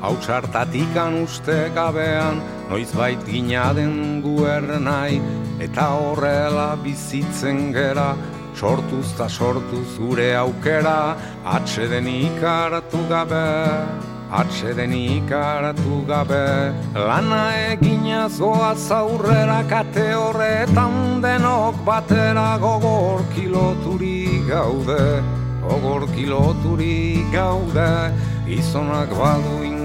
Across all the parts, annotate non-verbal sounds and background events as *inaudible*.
hau txartatikan uste gabean, noiz bait ginaden guer nahi, eta horrela bizitzen gera, sortuz ta sortuz gure aukera, atxeden ikaratu gabe. Atxeden ikaratu gabe Lana egina zoa zaurrera kate horretan denok batera gogor kiloturi gaude Gogor kiloturi gaude Izonak badu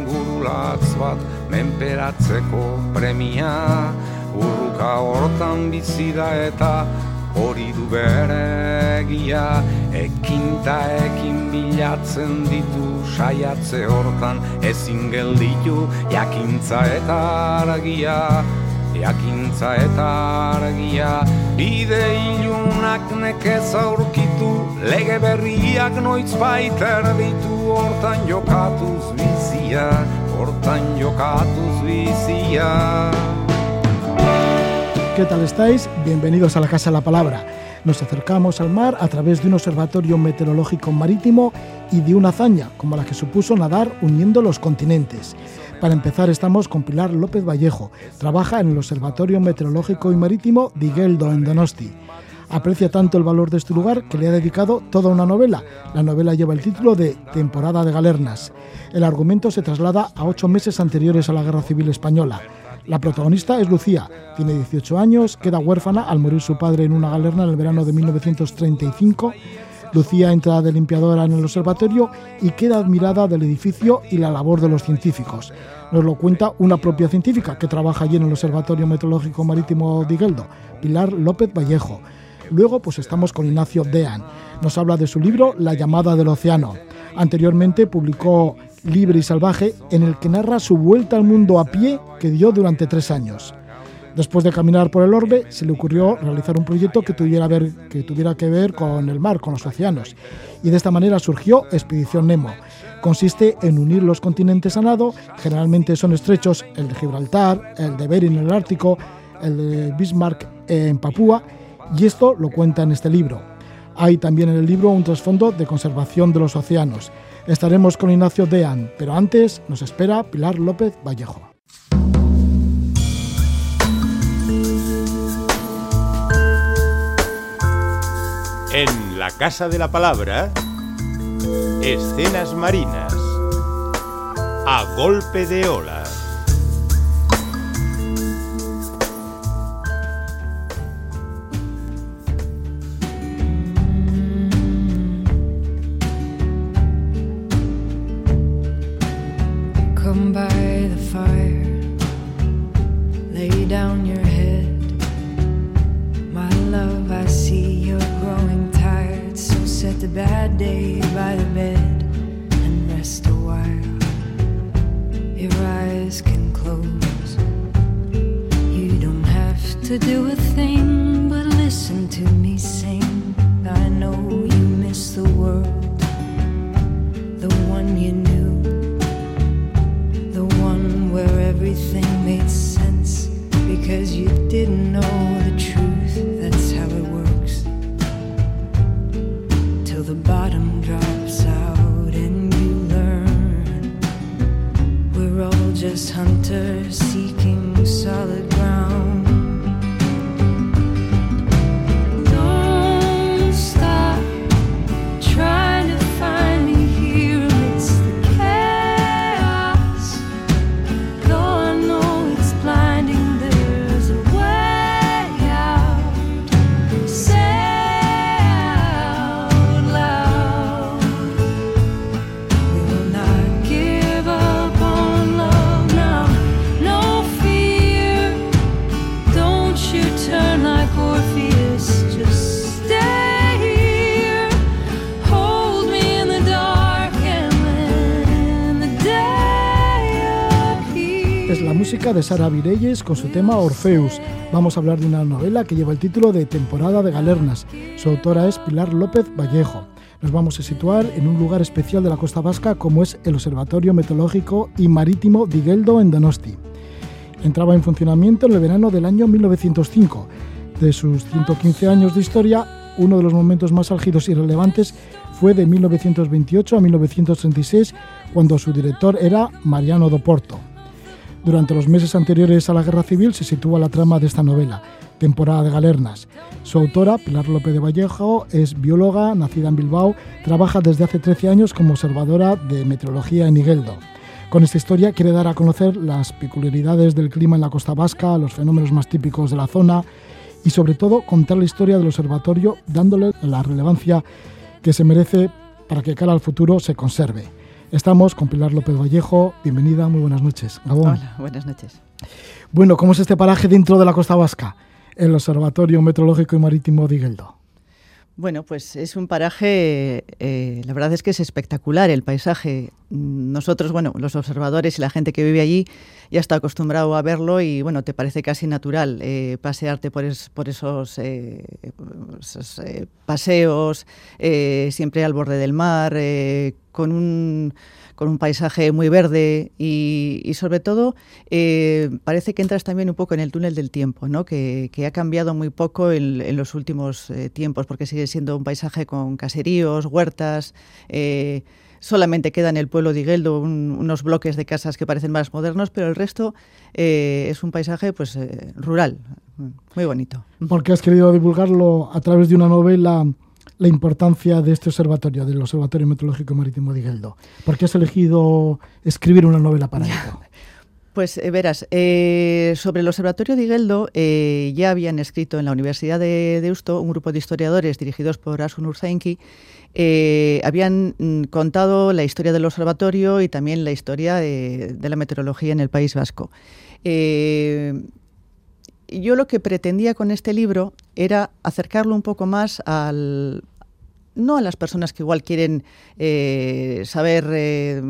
ingurulatz bat menperatzeko premia. Urruka hortan bizida eta hori du bere egia Ekin ta ekin bilatzen ditu saiatze hortan Ezin gelditu. Jakintza eta argia Jakintza eta argia. Bide ilunak nekez aurkitu Lege berriak noiz baiter ditu Hortan jokatuz bizia ¿Qué tal estáis? Bienvenidos a la Casa de la Palabra. Nos acercamos al mar a través de un observatorio meteorológico marítimo y de una hazaña como la que supuso nadar uniendo los continentes. Para empezar estamos con Pilar López Vallejo. Trabaja en el Observatorio Meteorológico y Marítimo de Igueldo, en Donosti. Aprecia tanto el valor de este lugar que le ha dedicado toda una novela. La novela lleva el título de Temporada de Galernas. El argumento se traslada a ocho meses anteriores a la Guerra Civil Española. La protagonista es Lucía, tiene 18 años, queda huérfana al morir su padre en una galerna en el verano de 1935. Lucía entra de limpiadora en el observatorio y queda admirada del edificio y la labor de los científicos. Nos lo cuenta una propia científica que trabaja allí en el Observatorio Meteorológico Marítimo de Igueldo, Pilar López Vallejo. Luego pues estamos con Ignacio Dean. Nos habla de su libro La llamada del océano. Anteriormente publicó libre y salvaje en el que narra su vuelta al mundo a pie que dio durante tres años. Después de caminar por el orbe, se le ocurrió realizar un proyecto que tuviera, que que ver con el mar, con los océanos. Y de esta manera surgió Expedición Nemo. Consiste en unir los continentes a nado, generalmente son estrechos el de Gibraltar, el de Bering en el Ártico, el de Bismarck en Papúa, y esto lo cuenta en este libro. Hay también en el libro un trasfondo de conservación de los océanos. Estaremos con Ignacio Dean, pero antes nos espera Pilar López Vallejo. En la Casa de la Palabra, escenas marinas, a golpe de ola. Down your head. My love, I see you're growing tired, so set the bad day de Sara Virelles con su tema Orfeus. Vamos a hablar de una novela que lleva el título de Temporada de Galernas. Su autora es Pilar López Vallejo. Nos vamos a situar en un lugar especial de la costa vasca como es el Observatorio Meteorológico y Marítimo de en Donosti. Entraba en funcionamiento en el verano del año 1905. De sus 115 años de historia, uno de los momentos más álgidos y relevantes fue de 1928 a 1936, cuando su director era Mariano do Porto. Durante los meses anteriores a la Guerra Civil se sitúa la trama de esta novela, Temporada de Galernas. Su autora, Pilar López de Vallejo, es bióloga, nacida en Bilbao, trabaja desde hace 13 años como observadora de meteorología en Igueldo. Con esta historia quiere dar a conocer las peculiaridades del clima en la costa vasca, los fenómenos más típicos de la zona y sobre todo contar la historia del observatorio dándole la relevancia que se merece para que cara al futuro se conserve. Estamos con Pilar López Vallejo. Bienvenida, muy buenas noches. Gabón. Hola, buenas noches. Bueno, ¿cómo es este paraje dentro de la costa vasca? El Observatorio Meteorológico y Marítimo de Igueldo. Bueno, pues es un paraje, eh, la verdad es que es espectacular el paisaje. Nosotros, bueno, los observadores y la gente que vive allí ya está acostumbrado a verlo y, bueno, te parece casi natural eh, pasearte por, por esos, eh, paseos, siempre al borde del mar, con un con un paisaje muy verde y, sobre todo eh, parece que entras también un poco en el túnel del tiempo, ¿no? que, ha cambiado muy poco en, los últimos eh, tiempos porque sigue siendo un paisaje con caseríos, huertas. Eh, solamente queda en el pueblo de Igueldo unos bloques de casas que parecen más modernos, pero el resto es un paisaje pues rural, muy bonito. ¿Por qué has querido divulgarlo a través de una novela la importancia de este observatorio, del Observatorio Meteorológico Marítimo de Igueldo? ¿Por qué has elegido escribir una novela para ello? Pues eh, verás, eh, sobre el Observatorio de Igueldo eh, ya habían escrito en la Universidad de Deusto un grupo de historiadores dirigidos por Asun Urzainki, habían mm, contado la historia del observatorio y también la historia de la meteorología en el País Vasco yo lo que pretendía con este libro era acercarlo un poco más al, no a las personas que igual quieren eh, saber, eh,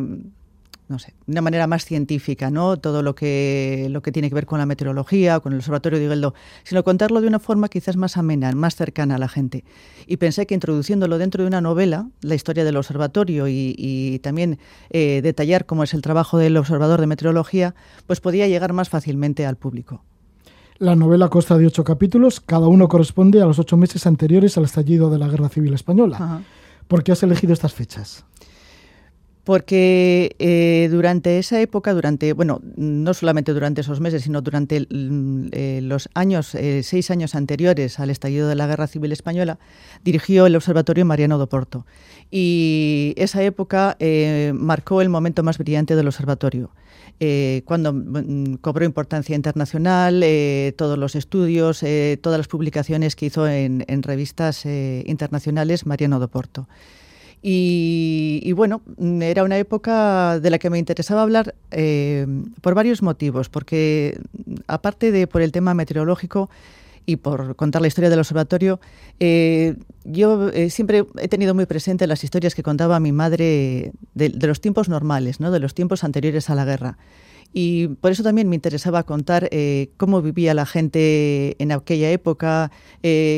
no sé, de una manera más científica, ¿no? Todo lo que, lo que tiene que ver con la meteorología, con el Observatorio de Igueldo, sino contarlo de una forma quizás más amena, más cercana a la gente. Y pensé que introduciéndolo dentro de una novela, la historia del observatorio y, también eh, detallar cómo es el trabajo del observador de meteorología, pues podía llegar más fácilmente al público. La novela consta de ocho capítulos, cada uno corresponde a los ocho meses anteriores al estallido de la Guerra Civil Española. ¿Por qué has elegido estas fechas? Porque eh, durante esa época, durante, bueno, no solamente durante esos meses, sino durante mm, eh, los años, eh, seis años anteriores al estallido de la Guerra Civil Española, dirigió el Observatorio Mariano do Porto. Y esa época marcó el momento más brillante del observatorio. Eh, cuando mm, cobró importancia internacional, eh, todos los estudios, eh, todas las publicaciones que hizo en, revistas internacionales Mariano do Porto. Y, bueno, era una época de la que me interesaba hablar por varios motivos, porque aparte de por el tema meteorológico, y por contar la historia del observatorio, eh, yo eh, siempre he tenido muy presente las historias que contaba mi madre de, los tiempos normales, ¿no? de los tiempos anteriores a la guerra. Y por eso también me interesaba contar eh, cómo vivía la gente en aquella época,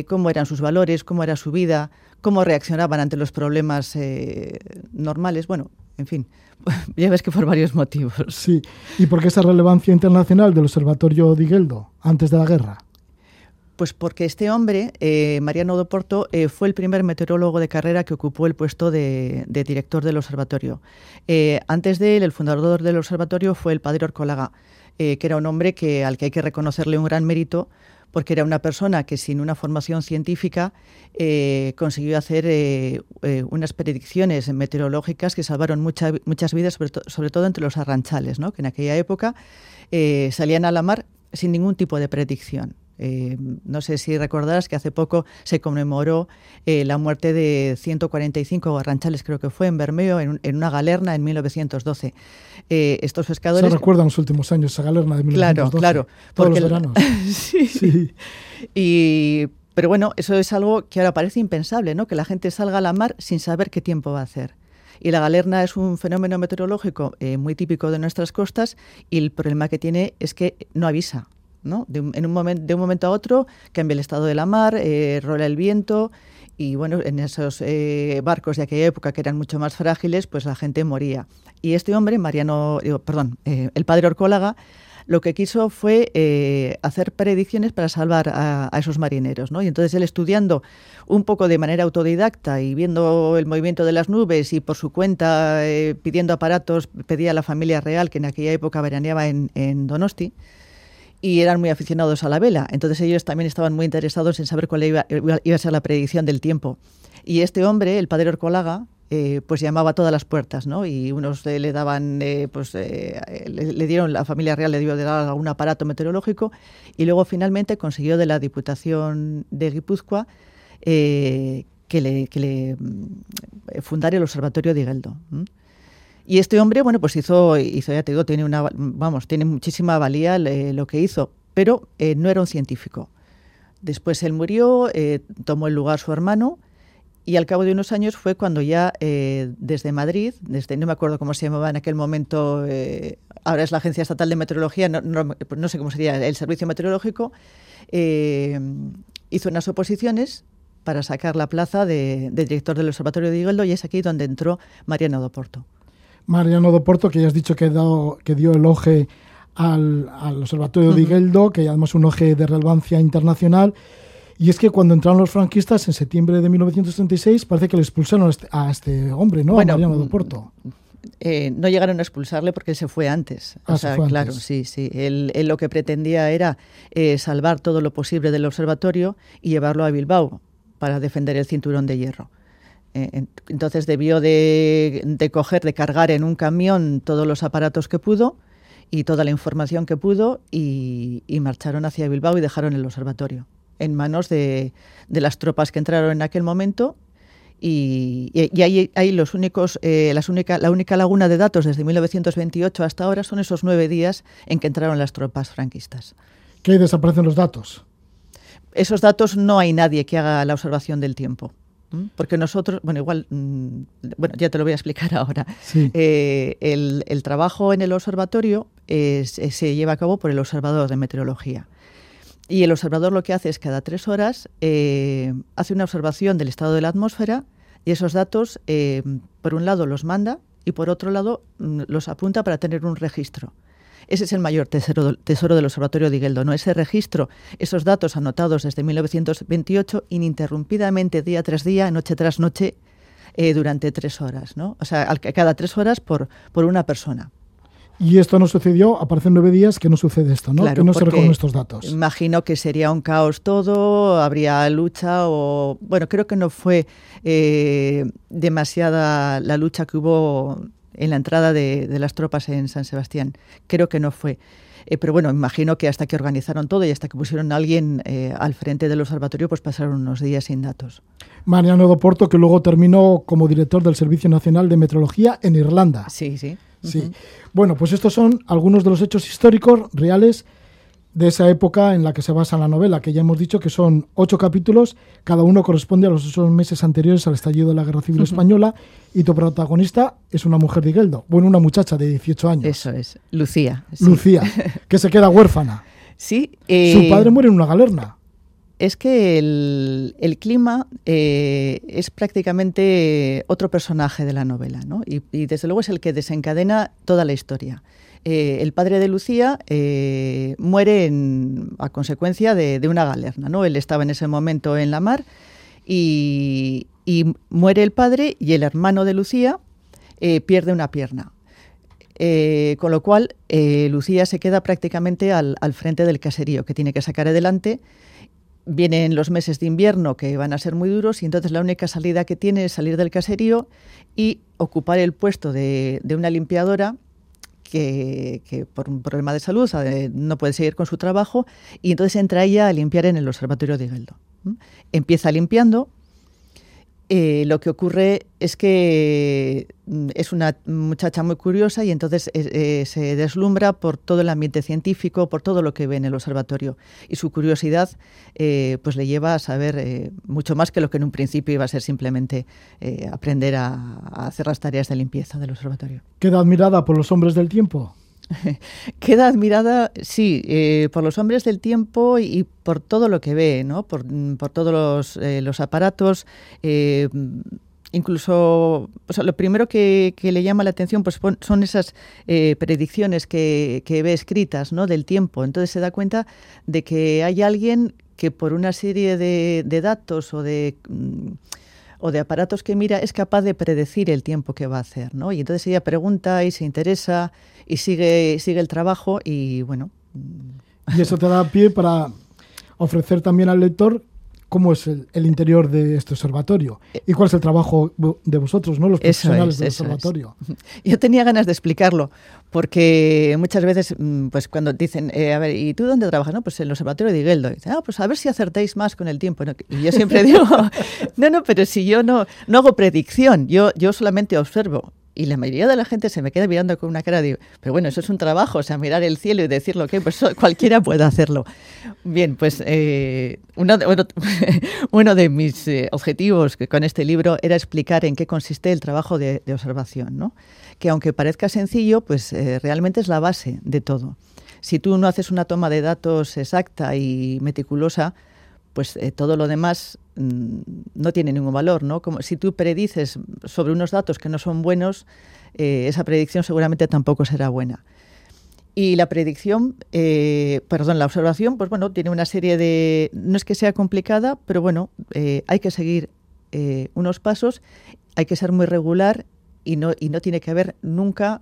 cómo eran sus valores, cómo era su vida, cómo reaccionaban ante los problemas normales. Bueno, en fin, *laughs* ya ves que por varios motivos. Sí, ¿y por qué esa relevancia internacional del Observatorio de antes de la guerra? Pues porque este hombre, eh, Mariano do Porto, eh, fue el primer meteorólogo de carrera que ocupó el puesto de, director del observatorio. Eh, antes de él, el fundador del observatorio fue el padre Orcólaga, que era un hombre que, al que hay que reconocerle un gran mérito porque era una persona que sin una formación científica consiguió hacer unas predicciones meteorológicas que salvaron muchas vidas, sobre, sobre, todo entre los arranchales, ¿no? que en aquella época salían a la mar sin ningún tipo de predicción. Eh, no sé si recordarás que hace poco se conmemoró eh, la muerte de 145 arranchales, creo que fue en Bermeo, en, una galerna en 1912. Eh, estos pescadores. Se recuerdan los últimos años esa galerna de 1912. Claro, claro. Todos los veranos. *laughs* sí. Y, pero bueno, eso es algo que ahora parece impensable, ¿no? Que la gente salga a la mar sin saber qué tiempo va a hacer. Y la galerna es un fenómeno meteorológico muy típico de nuestras costas y el problema que tiene es que no avisa. De, un, en un de un momento a otro cambia el estado de la mar, eh, rola el viento y bueno, en esos eh, barcos de aquella época que eran mucho más frágiles, pues la gente moría. Y este hombre, Mariano, perdón, eh, el padre Orcólaga, lo que quiso fue eh, hacer predicciones para salvar a, esos marineros. ¿no? Y entonces él estudiando un poco de manera autodidacta y viendo el movimiento de las nubes y por su cuenta eh, pidiendo aparatos, pedía a la familia real que en aquella época veraneaba en, Donosti y eran muy aficionados a la vela. Entonces ellos también estaban muy interesados en saber cuál iba, a ser la predicción del tiempo. Y este hombre, el padre Orcolaga, eh, pues llamaba a todas las puertas, ¿no? Y unos le daban, eh, pues eh, le, dieron, la familia real le dio de dar algún aparato meteorológico y luego finalmente consiguió de la Diputación de Guipúzcoa que le, que le mm, fundara el Observatorio de Igueldo. Y este hombre, bueno, pues hizo, ya te digo, tiene una, vamos, tiene muchísima valía lo que hizo, pero no era un científico. Después él murió, tomó el lugar su hermano, y al cabo de unos años fue cuando ya eh, desde Madrid, desde no me acuerdo cómo se llamaba en aquel momento, eh, ahora es la Agencia Estatal de Meteorología, no, no, sé cómo sería, el Servicio Meteorológico, eh, hizo unas oposiciones para sacar la plaza de, director del Observatorio de Igueldo y es aquí donde entró Mariano Doporto. Mariano Doporto, que ya has dicho que, dado, que dio el oje al, Observatorio de Igueldo, que además es un oje de relevancia internacional. Y es que cuando entraron los franquistas en septiembre de 1936, parece que le expulsaron a este, este hombre, ¿no? a Mariano de Porto. Eh, no llegaron a expulsarle porque él se fue antes. Ah, o sea, claro, sí, sí. Él, lo que pretendía era eh, salvar todo lo posible del observatorio y llevarlo a Bilbao para defender el cinturón de hierro. Eh, entonces debió de, de, coger, de cargar en un camión todos los aparatos que pudo y toda la información que pudo y marcharon hacia Bilbao y dejaron el observatorio en manos de, las tropas que entraron en aquel momento y, y, ahí, los únicos, eh, las única, la única laguna de datos desde 1928 hasta ahora son esos nueve días en que entraron las tropas franquistas. ¿Qué desaparecen los datos? Esos datos no hay nadie que haga la observación del tiempo. Porque nosotros, bueno, igual, mm, bueno, ya te lo voy a explicar *laughs* ahora. Eh, el, trabajo en el observatorio se lleva a cabo por el observador de meteorología. Y el observador lo que hace es cada tres horas eh, hace una observación del estado de la atmósfera y esos datos, eh, por un lado, los manda y por otro lado, mm, los apunta para tener un registro. Ese es el mayor tesoro, tesoro del Observatorio de Igueldo, ¿no? Ese registro, esos datos anotados desde 1928 ininterrumpidamente día tras día, noche tras noche, eh, durante tres horas, ¿no? O sea, cada tres horas por, por una persona. Y esto no sucedió, aparecen nueve días que no sucede esto, ¿no? que no se recogen estos datos. Imagino que sería un caos todo, habría lucha o... Bueno, creo que no fue eh, demasiada la lucha que hubo en la entrada de, las tropas en San Sebastián. Creo que no fue. Eh, pero bueno, imagino que hasta que organizaron todo y hasta que pusieron a alguien eh, al frente del observatorio, pues pasaron unos días sin datos. Mariano Doporto, que luego terminó como director del Servicio Nacional de Meteorología en Irlanda. Sí, sí. Sí. Bueno, pues estos son algunos de los hechos históricos reales de esa época en la que se basa la novela, que ya hemos dicho que son ocho capítulos, cada uno corresponde a los ocho meses anteriores al estallido de la Guerra Civil Española, y tu protagonista es una mujer de Igueldo, bueno, una muchacha de 18 años. Eso es, Lucía. Lucía, *laughs* que se queda huérfana. Sí. Su eh, padre muere en una galerna es que el, clima eh, es prácticamente otro personaje de la novela, ¿no? Y, desde luego es el que desencadena toda la historia. Eh, el padre de Lucía eh, muere a consecuencia de, una galerna, ¿no? Él estaba en ese momento en la mar y, muere el padre y el hermano de Lucía pierde una pierna. con lo cual, Lucía se queda prácticamente al, al frente del caserío, que tiene que sacar adelante vienen los meses de invierno que van a ser muy duros y entonces la única salida que tiene es salir del caserío y ocupar el puesto de, una limpiadora que, por un problema de salud no puede seguir con su trabajo y entonces entra ella a limpiar en el observatorio de Igeldo. Empieza limpiando eh, lo que ocurre es que mm, es una muchacha muy curiosa y entonces eh, eh, se deslumbra por todo el ambiente científico, por todo lo que ve en el observatorio. Y su curiosidad pues le lleva a saber mucho más que lo que en un principio iba a ser simplemente aprender a, hacer las tareas de limpieza del observatorio. ¿Queda admirada por los hombres del tiempo? *laughs* Queda admirada, sí, eh, por los hombres del tiempo y por todo lo que ve, ¿no? por, todos los, eh, aparatos. Eh, incluso, o sea, lo primero que, le llama la atención pues, son esas eh, predicciones que, ve escritas ¿no? del tiempo. Entonces se da cuenta de que hay alguien que por una serie de, datos o de... Mm, o de aparatos que mira es capaz de predecir el tiempo que va a hacer, ¿no? Y entonces ella pregunta y se interesa y sigue, sigue el trabajo y bueno. Y eso te da pie para ofrecer también al lector cómo es el, interior de este observatorio y cuál es el trabajo de vosotros, ¿no? los profesionales del observatorio. *laughs* Yo tenía ganas de explicarlo, porque muchas veces, mm, pues cuando dicen, eh, a ver, ¿y tú dónde trabajas? No, pues en el observatorio de Igueldo. Y dicen, ah, pues a ver si acertáis más con el tiempo. Y yo siempre *laughs* digo, *laughs* no, no, pero si yo no, no hago predicción, yo, yo solamente observo y la mayoría de la gente se me queda mirando con una cara de, pero bueno, eso es un trabajo, o sea, mirar el cielo y decir lo que, pues *laughs* cualquiera puede hacerlo. Bien, pues eh, uno, de, *laughs* uno, de mis eh, objetivos con este libro era explicar en qué consiste el trabajo de, observación, ¿no? que aunque parezca sencillo, pues eh, realmente es la base de todo. Si tú no haces una toma de datos exacta y meticulosa, pues eh, todo lo demás no tiene ningún valor, ¿no? Como si tú predices sobre unos datos que no son buenos, eh, esa predicción seguramente tampoco será buena. Y la predicción, eh, perdón, la observación, pues bueno, tiene una serie de... No es que sea complicada, pero bueno, hay que seguir unos pasos, hay que ser muy regular y no, y no tiene que haber nunca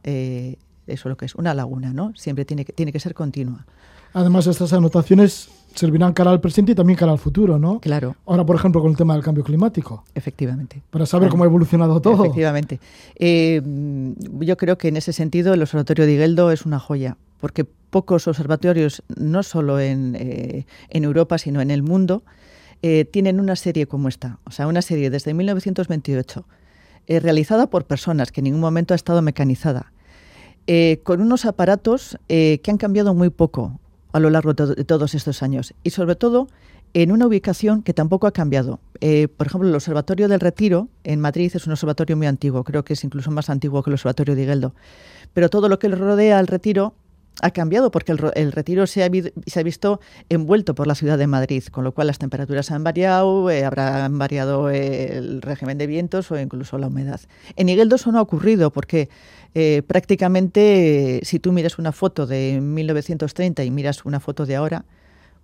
eso lo que es una laguna, ¿no? Siempre tiene que, tiene que ser continua. Además, estas anotaciones servirán cara al presente y también cara al futuro, ¿no? Claro. Ahora, por ejemplo, con el tema del cambio climático. Efectivamente. Para saber cómo ha evolucionado todo. Efectivamente. Eh, yo creo que en ese sentido el Observatorio de Igueldo es una joya, porque pocos observatorios, no solo en, eh, Europa, sino en el mundo, eh, tienen una serie como esta. O sea, una serie desde 1928, realizada por personas que en ningún momento ha estado mecanizada. con unos aparatos que han cambiado muy poco a lo largo de todos estos años y sobre todo en una ubicación que tampoco ha cambiado. Eh, por ejemplo, el Observatorio del Retiro en Madrid es un observatorio muy antiguo, creo que es incluso más antiguo que el Observatorio de Igueldo, pero todo lo que le rodea al Retiro ha cambiado porque el, retiro se ha, visto envuelto por la ciudad de Madrid, con lo cual las temperaturas han variado, eh, habrán variado el régimen de vientos o incluso la humedad. En Igueldo eso no ha ocurrido porque eh, prácticamente si tú miras una foto de 1930 y miras una foto de ahora,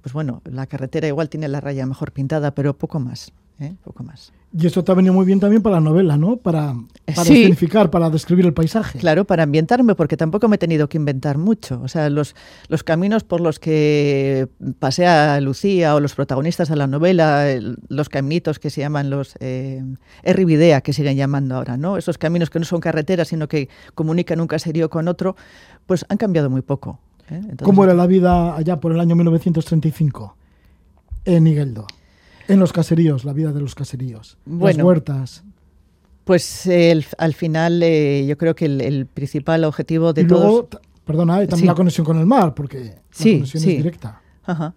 pues bueno, la carretera igual tiene la raya mejor pintada, pero poco más. ¿Eh? poco más. Y esto te ha venido muy bien también para la novela, ¿no? Para, para para describir el paisaje. Claro, para ambientarme, porque tampoco me he tenido que inventar mucho. O sea, los, los caminos por los que pasea Lucía o los protagonistas de la novela, los caminitos que se llaman los eh, que siguen llamando ahora, ¿no? Esos caminos que no son carreteras, sino que comunican un caserío con otro, pues han cambiado muy poco. ¿eh? ¿Cómo era la vida allá por el año 1935 en Igueldo? En los caseríos, la vida de los caseríos, las huertas. Pues al final eh, yo creo que el, principal objetivo de y luego, Perdona, también la conexión con el mar, porque la conexión es directa. Ajá.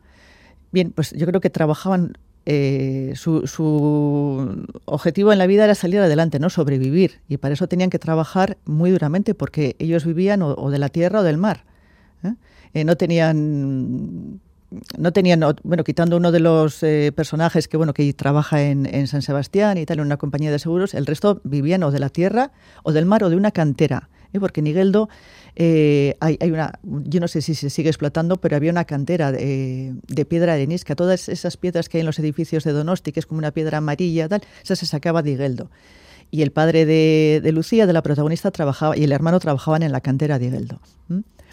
Bien, pues yo creo que trabajaban eh, su, su, objetivo en la vida era salir adelante, no sobrevivir. Y para eso tenían que trabajar muy duramente porque ellos vivían o, de la tierra o del mar. ¿eh? no tenían no tenían, bueno, quitando uno de los eh, personajes que, bueno, que trabaja en, San Sebastián y tal, en una compañía de seguros, el resto vivían o de la tierra o del mar o de una cantera. ¿eh? Porque en Igueldo eh, hay, una, yo no sé si se sigue explotando, pero había una cantera de, piedra arenisca. Todas esas piedras que hay en los edificios de Donosti, que es como una piedra amarilla, tal, esa se sacaba de Igueldo. Y el padre de, Lucía, de la protagonista, trabajaba, y el hermano trabajaban en la cantera de Igueldo.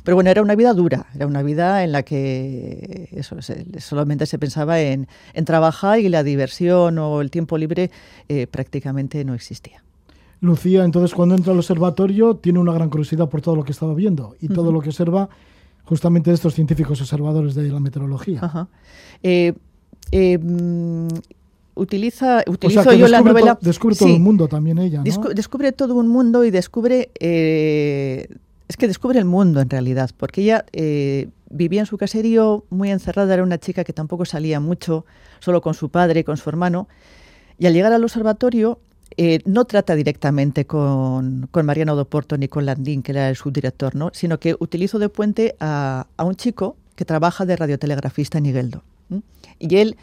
Pero bueno, era una vida dura, era una vida en la que eso, solamente se pensaba en, trabajar y la diversión o el tiempo libre eh, prácticamente no existía. Lucía, entonces cuando entra al observatorio tiene una gran curiosidad por todo lo que estaba viendo y todo lo que observa justamente de estos científicos observadores de la meteorología. Eh, eh, mm, utiliza, utilizo yo la novela. descubre todo un mundo también ella. ¿no? descubre todo un mundo y descubre es que descubre el mundo en realidad, porque ella eh, vivía en su caserío muy encerrada, era una chica que tampoco salía mucho, solo con su padre y con su hermano, y al llegar al observatorio eh, no trata directamente con, Mariano Doporto ni con Landín, que era el subdirector, ¿no? sino que utilizo de puente a, un chico que trabaja de radiotelegrafista en Igueldo. Y él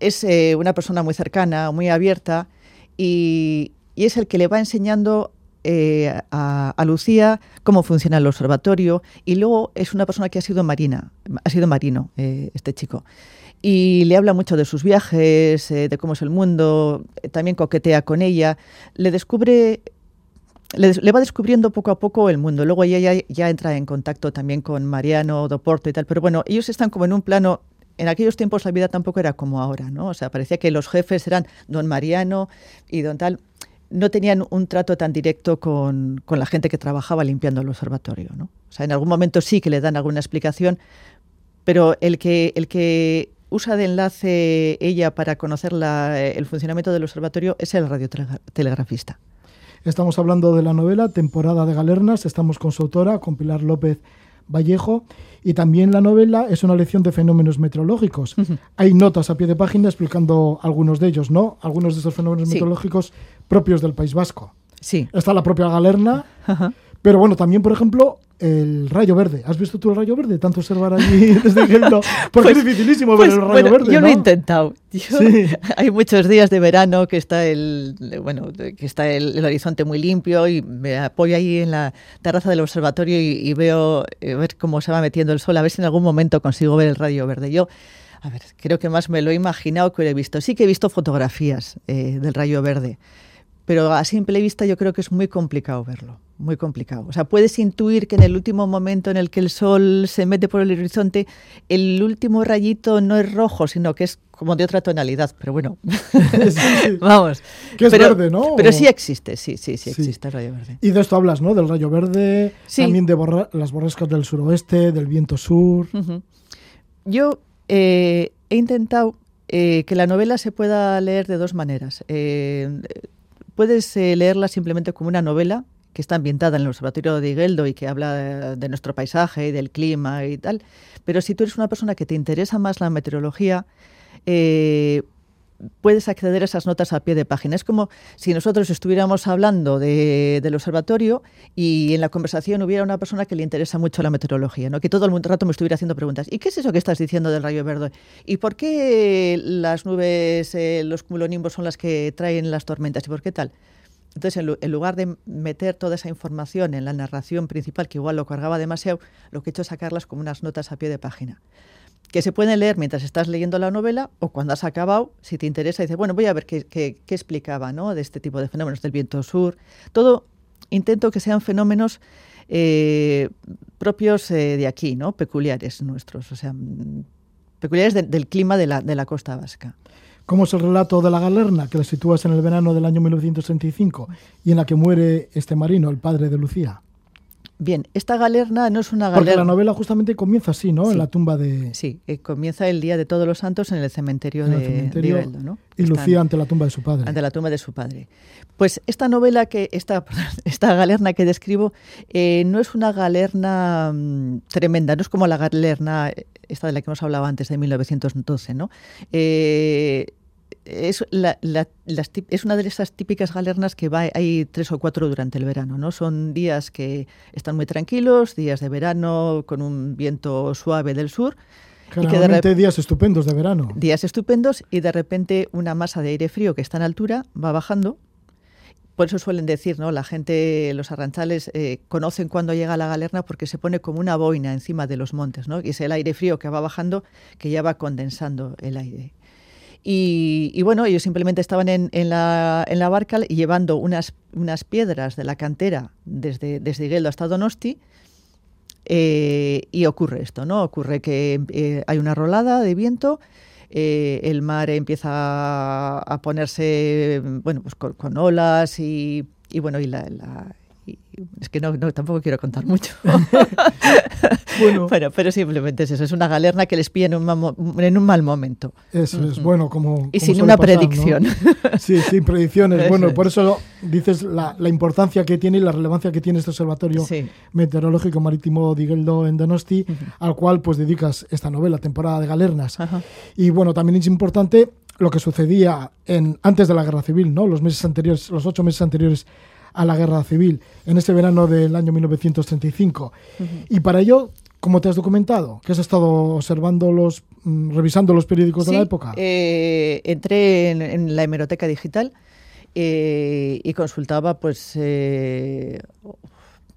es eh, una persona muy cercana, muy abierta, y, y es el que le va enseñando eh, a, Lucía cómo funciona el observatorio y luego es una persona que ha sido marina, ha sido marino eh, este chico. Y le habla mucho de sus viajes, eh, de cómo es el mundo, también coquetea con ella, le descubre, le, va descubriendo poco a poco el mundo. Luego ella ya, entra en contacto también con Mariano, Doporto y tal, pero bueno, ellos están como en un plano en aquellos tiempos la vida tampoco era como ahora, ¿no? O sea, parecía que los jefes eran don Mariano y don tal no tenían un trato tan directo con, la gente que trabajaba limpiando el observatorio. ¿no? O sea, en algún momento sí que le dan alguna explicación, pero el que, el que usa de enlace ella para conocer el funcionamiento del observatorio es el radiotelegrafista. Estamos hablando de la novela Temporada de Galernas, estamos con su autora, con Pilar López Vallejo, y también la novela es una lección de fenómenos meteorológicos. Hay notas a pie de página explicando algunos de ellos, ¿no? Algunos de esos fenómenos meteorológicos propios del País Vasco. Sí. Está la propia Galerna, pero bueno, también, por ejemplo, el rayo verde. ¿Has visto tú el rayo verde? Tanto observar allí *laughs* desde que no. *laughs* Porque es pues, dificilísimo ver pues, el rayo verde. Yo lo he intentado. *laughs* Hay muchos días de verano que está el bueno que está el, horizonte muy limpio y me apoyo ahí en la terraza del observatorio y, veo eh, ver cómo se va metiendo el sol, a ver si en algún momento consigo ver el rayo verde. Yo a ver, creo que más me lo he imaginado que lo he visto. Sí que he visto fotografías eh, del rayo verde pero a simple vista yo creo que es muy complicado verlo, muy complicado. O sea, puedes intuir que en el último momento en el que el sol se mete por el horizonte, el último rayito no es rojo, sino que es como de otra tonalidad, pero bueno, *laughs* vamos. Que es verde, ¿no? Pero sí existe, sí, sí, sí, existe el rayo verde. Y de esto hablas, ¿no? Del rayo verde, también de las borrascas del suroeste, del viento sur. Yo eh, he intentado eh, que la novela se pueda leer de dos maneras. Eh, puedes eh, leerla simplemente como una novela que está ambientada en el Observatorio de Igueldo y que habla de, nuestro paisaje y del clima y tal. Pero si tú eres una persona que te interesa más la meteorología, eh, puedes acceder a esas notas a pie de página. Es como si nosotros estuviéramos hablando del observatorio y en la conversación hubiera una persona que le interesa mucho la meteorología, ¿no? que todo el rato me estuviera haciendo preguntas. ¿Y qué es eso que estás diciendo del rayo verde? ¿Y por qué las nubes, eh, los cumulonimbos son las que traen las tormentas? ¿Y por qué tal? Entonces, en, lugar de meter toda esa información en la narración principal, que igual lo cargaba demasiado, lo que he hecho es sacarlas como unas notas a pie de página que se pueden leer mientras estás leyendo la novela o cuando has acabado, si te interesa, dices, bueno, voy a ver qué, qué, explicaba ¿no? de este tipo de fenómenos del viento sur. Todo intento que sean fenómenos eh, propios eh, de aquí, ¿no? peculiares nuestros, o sea, peculiares del clima de la, de la costa vasca. ¿Cómo es el relato de la galerna que la sitúas en el verano del año 1935 y en la que muere este marino, el padre de Lucía? Bien, esta galerna no es una galerna. Porque la novela justamente comienza así, ¿no? En la tumba de. Sí, eh, comienza el día de Todos los Santos en el cementerio, de, ¿no? Y Lucía ante la tumba de su padre. Ante la tumba de su padre. Pues esta novela que esta, *laughs* esta galerna que describo eh, no es una galerna mm, tremenda, no es como la galerna eh, esta de la que hemos hablado antes de 1912, ¿no? Eh, es, es una de esas típicas galernas que va, hay tres o cuatro durante el verano, ¿no? Son días que están muy tranquilos, días de verano con un viento suave del sur. Claramente días estupendos de verano. Días estupendos y de repente una masa de aire frío que está en altura va bajando. Por eso suelen decir, ¿no? La gente, los arranchales, eh, conocen cuando llega la galerna porque se pone como una boina encima de los montes, ¿no? Y es el aire frío que va bajando que ya va condensando el aire. Y, bueno, ellos simplemente estaban en, la, en la barca llevando unas, unas piedras de la cantera desde, desde Igueldo hasta Donosti. Eh, y ocurre esto, ¿no? Ocurre que eh, hay una rolada de viento, eh, el mar empieza a ponerse, bueno, pues con, olas y, y bueno, y la, es que no, tampoco quiero contar mucho. *laughs* *laughs* bueno. pero simplemente es eso, es una galerna que les pilla en un, mal momento. Eso es, bueno, como... Y sin una predicción. *laughs* Sí, sin predicciones. bueno, por eso dices la, importancia que tiene y la relevancia que tiene este observatorio meteorológico marítimo de en Donosti, al cual pues dedicas esta novela, temporada de galernas. Y bueno, también es importante lo que sucedía en, antes de la guerra civil, ¿no? Los meses anteriores, los ocho meses anteriores a la guerra civil en este verano del año 1935. Y para ello, ¿cómo te has documentado? ¿Que has estado observando los, mm, revisando los periódicos de la época? Eh, entré en, la hemeroteca digital eh, y consultaba pues eh,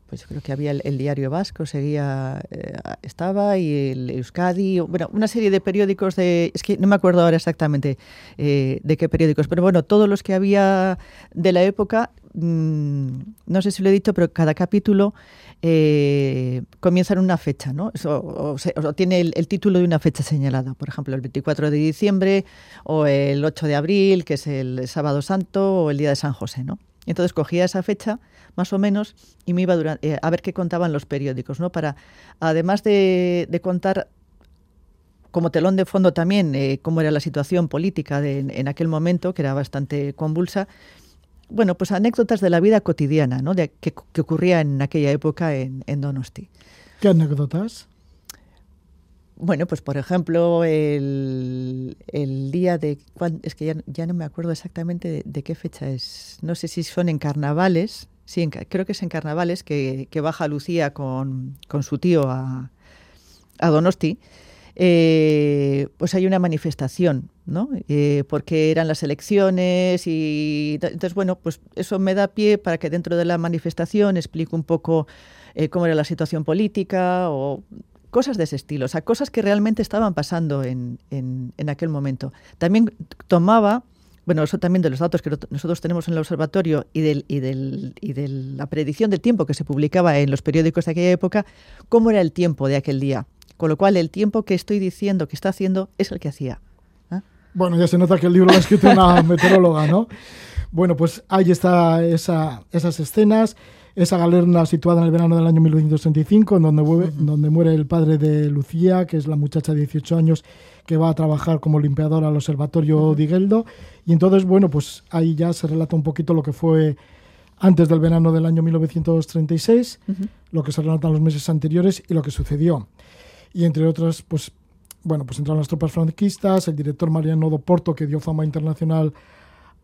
pues yo creo que había el, diario vasco seguía eh, estaba y el Euskadi bueno una serie de periódicos de es que no me acuerdo ahora exactamente de qué periódicos pero bueno todos los que había de la época mm, no sé si lo he dicho pero cada capítulo eh, comienza en una fecha, ¿no? o, tiene el, título de una fecha señalada, por ejemplo, el 24 de diciembre o el 8 de abril, que es el sábado santo o el día de San José, ¿no? Entonces cogía esa fecha, más o menos, y me iba eh, a ver qué contaban los periódicos, ¿no? Para, además de, contar como telón de fondo también eh, cómo era la situación política en aquel momento, que era bastante convulsa, bueno, pues anécdotas de la vida cotidiana, ¿no? De, que, ocurría en aquella época en, Donosti. ¿Qué anécdotas? Bueno, pues por ejemplo, el, día de... Es que ya, no me acuerdo exactamente de, qué fecha es. No sé si son en carnavales. Sí, creo que es en carnavales que, baja Lucía con, su tío a, a Donosti eh, pues hay una manifestación, ¿no? Eh, porque eran las elecciones y entonces, bueno, pues eso me da pie para que dentro de la manifestación explique un poco eh, cómo era la situación política o cosas de ese estilo, o sea, cosas que realmente estaban pasando en, en, aquel momento. También tomaba bueno, eso también de los datos que nosotros tenemos en el observatorio y, del, y, del, y de la predicción del tiempo que se publicaba en los periódicos de aquella época, cómo era el tiempo de aquel día. Con lo cual, el tiempo que estoy diciendo que está haciendo es el que hacía. ¿eh? Bueno, ya se nota que el libro lo ha escrito una *laughs* meteoróloga, ¿no? Bueno, pues ahí está esa, esas escenas, esa galerna situada en el verano del año 1965, en donde, muere, donde muere el padre de Lucía, que es la muchacha de 18 años que va a trabajar como limpiadora al Observatorio Digueldo. Y entonces, bueno, pues ahí ya se relata un poquito lo que fue antes del verano del año 1936, lo que se relatan los meses anteriores y lo que sucedió y entre otras, pues, bueno, pues entraron las tropas franquistas, el director Mariano do Porto, que dio fama internacional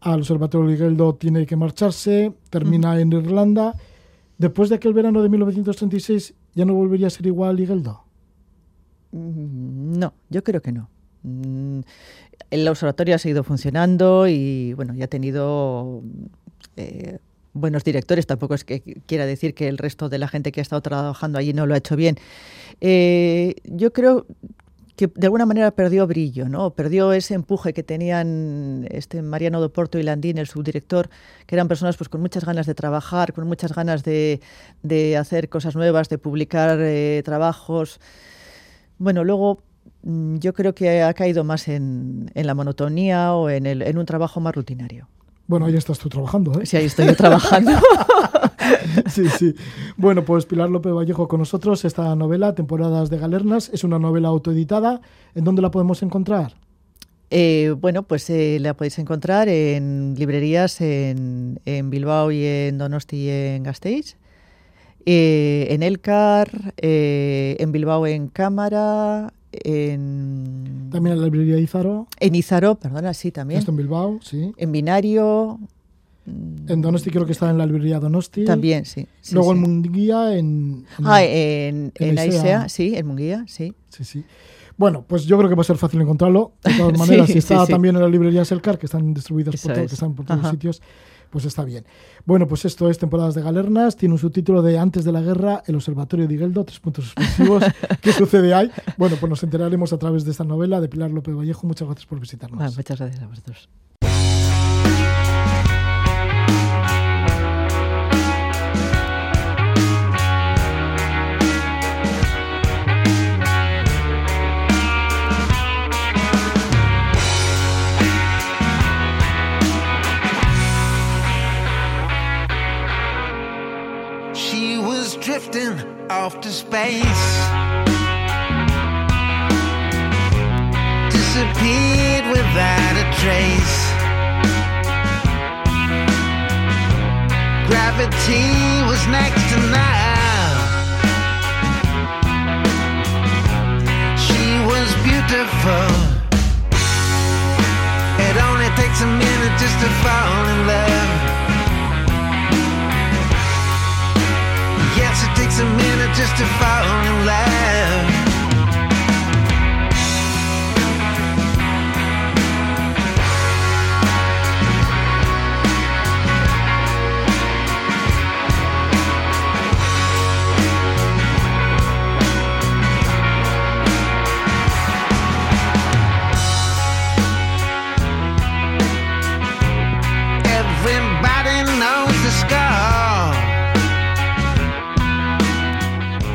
al Observatorio de Geldo, tiene que marcharse, termina en Irlanda. Después de aquel verano de 1936, ¿ya no volvería a ser igual Igeldo? Mm, no, yo creo que no. Mm, el observatorio ha seguido funcionando y bueno, ya ha tenido eh, buenos directores. Tampoco es que quiera decir que el resto de la gente que ha estado trabajando allí no lo ha hecho bien. Eh, yo creo que de alguna manera perdió brillo, ¿no? Perdió ese empuje que tenían este Mariano de Porto y Landín, el subdirector, que eran personas pues con muchas ganas de trabajar, con muchas ganas de, hacer cosas nuevas, de publicar eh, trabajos. Bueno, luego mm, yo creo que ha caído más en, la monotonía o en, en un trabajo más rutinario. Bueno, ahí estás tú trabajando, ¿eh? Sí, ahí estoy trabajando. *laughs* sí, sí. Bueno, pues Pilar López Vallejo con nosotros. Esta novela, Temporadas de Galernas, es una novela autoeditada. ¿En dónde la podemos encontrar? Eh, bueno, pues eh, la podéis encontrar en librerías en, Bilbao y en Donosti y en Gasteiz. Eh, en Elcar, en Bilbao en Cámara, en... También en la librería Izaro. En Izaro, perdona, sí, también. Esto en Bilbao, sí. En Binario. En Donosti creo que está en la librería Donosti. También, sí. Luego en Munguía, en, Ah, en, en, Aisea. sí, en Munguía, sí. Sí, sí. Bueno, pues yo creo que va a ser fácil encontrarlo. De todas *laughs* maneras, si está también en la librería Selcar, que están distribuidas por, todo, que están por todos los sitios, pues está bien. Bueno, pues esto es Temporadas de Galernas, tiene un subtítulo de Antes de la Guerra, el Observatorio de Igueldo, tres puntos suspensivos. *laughs* ¿Qué sucede ahí? Bueno, pues nos enteraremos a través de esta novela de Pilar López Vallejo. Muchas gracias por visitarnos. Muchas gracias a vosotros. Drifting off to space. Disappeared without a trace. Gravity was next to now. She was beautiful. It only takes a minute just to fall in love. Takes a minute just to fall in love.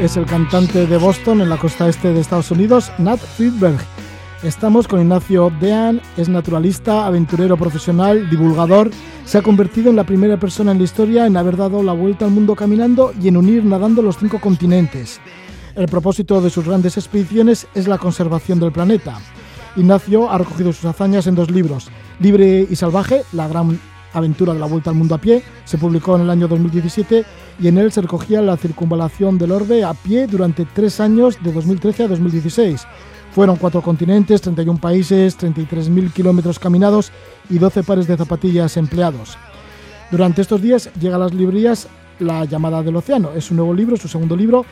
Es el cantante de Boston en la costa este de Estados Unidos, Nat Friedberg. Estamos con Ignacio Dean, es naturalista, aventurero profesional, divulgador. Se ha convertido en la primera persona en la historia en haber dado la vuelta al mundo caminando y en unir nadando los cinco continentes. El propósito de sus grandes expediciones es la conservación del planeta. Ignacio ha recogido sus hazañas en dos libros, Libre y Salvaje, la gran aventura de la vuelta al mundo a pie, se publicó en el año 2017 y en él se recogía la circunvalación del orbe a pie durante tres años de 2013 a 2016. Fueron cuatro continentes, 31 países, 33.000 kilómetros caminados y 12 pares de zapatillas empleados. Durante estos días llega a las librerías La llamada del océano. Es un nuevo libro, su segundo libro,